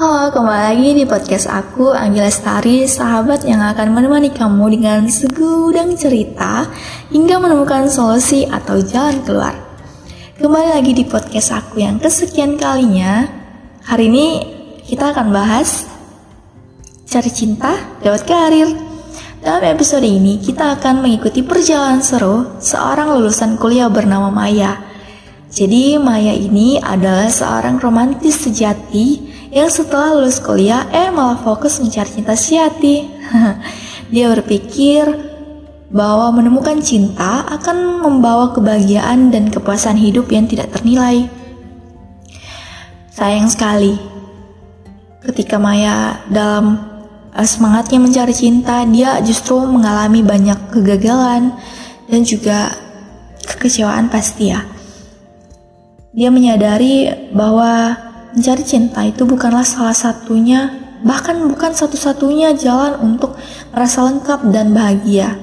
Halo, kembali lagi di podcast aku, Angela Lestari, sahabat yang akan menemani kamu dengan segudang cerita hingga menemukan solusi atau jalan keluar. Kembali lagi di podcast aku yang kesekian kalinya. Hari ini kita akan bahas cari cinta lewat karir. Dalam episode ini, kita akan mengikuti perjalanan seru seorang lulusan kuliah bernama Maya. Jadi, Maya ini adalah seorang romantis sejati yang setelah lulus kuliah eh malah fokus mencari cinta sejati. Dia berpikir bahwa menemukan cinta akan membawa kebahagiaan dan kepuasan hidup yang tidak ternilai. Sayang sekali, ketika Maya dalam eh, semangatnya mencari cinta, dia justru mengalami banyak kegagalan dan juga kekecewaan pasti ya. Dia menyadari bahwa mencari cinta itu bukanlah salah satunya, bahkan bukan satu-satunya jalan untuk merasa lengkap dan bahagia.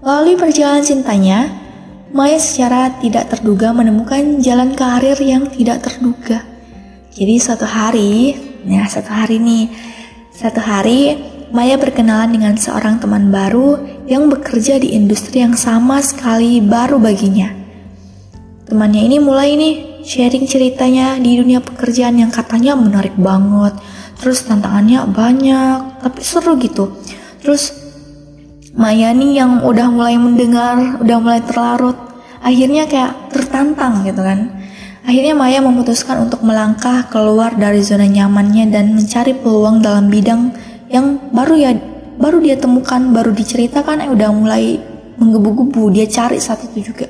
Melalui perjalanan cintanya, Maya secara tidak terduga menemukan jalan karir yang tidak terduga. Jadi suatu hari, ya satu hari nih, satu hari Maya berkenalan dengan seorang teman baru yang bekerja di industri yang sama sekali baru baginya. Temannya ini mulai nih sharing ceritanya di dunia pekerjaan yang katanya menarik banget. Terus tantangannya banyak, tapi seru gitu. Terus Maya nih yang udah mulai mendengar, udah mulai terlarut, akhirnya kayak tertantang gitu kan. Akhirnya Maya memutuskan untuk melangkah keluar dari zona nyamannya dan mencari peluang dalam bidang yang baru ya baru dia temukan, baru diceritakan eh udah mulai menggebu-gebu, dia cari saat itu juga.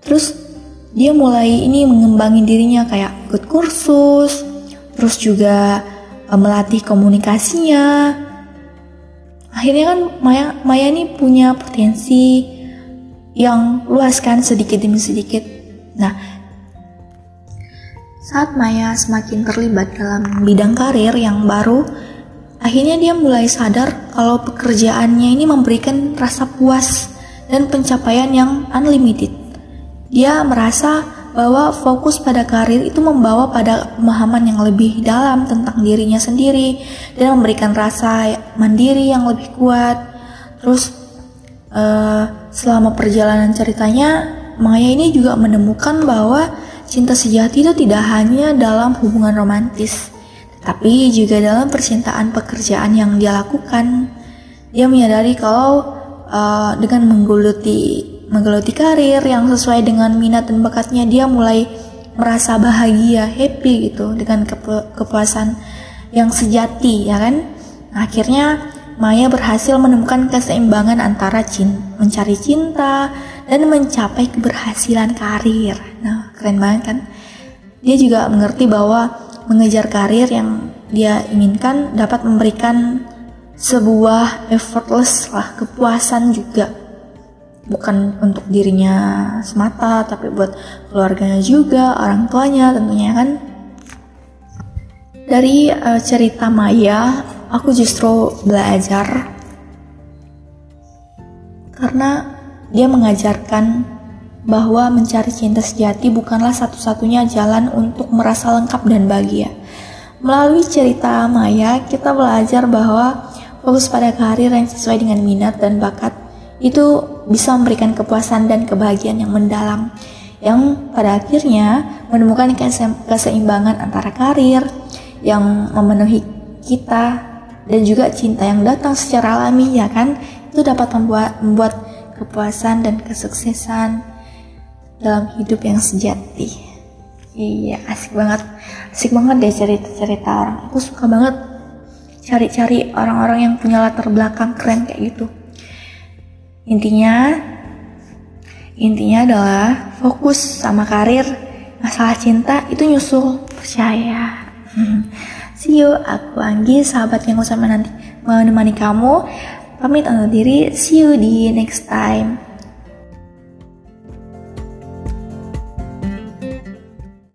Terus dia mulai ini mengembangin dirinya kayak ikut kursus, terus juga uh, melatih komunikasinya. Akhirnya kan Maya Maya ini punya potensi yang luas kan sedikit demi sedikit. Nah, saat Maya semakin terlibat dalam bidang karir yang baru, akhirnya dia mulai sadar kalau pekerjaannya ini memberikan rasa puas dan pencapaian yang unlimited. Dia merasa bahwa fokus pada karir itu membawa pada pemahaman yang lebih dalam tentang dirinya sendiri dan memberikan rasa mandiri yang lebih kuat. Terus uh, selama perjalanan ceritanya, Maya ini juga menemukan bahwa cinta sejati itu tidak hanya dalam hubungan romantis, tapi juga dalam percintaan pekerjaan yang dia lakukan. Dia menyadari kalau uh, dengan menggeluti menggeluti karir yang sesuai dengan minat dan bakatnya dia mulai merasa bahagia, happy gitu dengan kepu kepuasan yang sejati ya kan. Akhirnya Maya berhasil menemukan keseimbangan antara cin mencari cinta dan mencapai keberhasilan karir. Nah, keren banget kan? Dia juga mengerti bahwa mengejar karir yang dia inginkan dapat memberikan sebuah effortless lah kepuasan juga bukan untuk dirinya semata tapi buat keluarganya juga orang tuanya tentunya kan dari uh, cerita Maya aku justru belajar karena dia mengajarkan bahwa mencari cinta sejati bukanlah satu-satunya jalan untuk merasa lengkap dan bahagia. Melalui cerita Maya, kita belajar bahwa fokus pada karir yang sesuai dengan minat dan bakat itu bisa memberikan kepuasan dan kebahagiaan yang mendalam yang pada akhirnya menemukan keseimbangan antara karir yang memenuhi kita dan juga cinta yang datang secara alami ya kan? Itu dapat membuat membuat kepuasan dan kesuksesan dalam hidup yang sejati. Iya asik banget. Asik banget deh cerita-cerita orang. Aku suka banget cari-cari orang-orang yang punya latar belakang keren kayak gitu Intinya, intinya adalah fokus sama karir, masalah cinta itu nyusul, percaya. See you, aku Anggi, sahabat yang usah nanti menemani kamu. Pamit undur diri, see you di next time.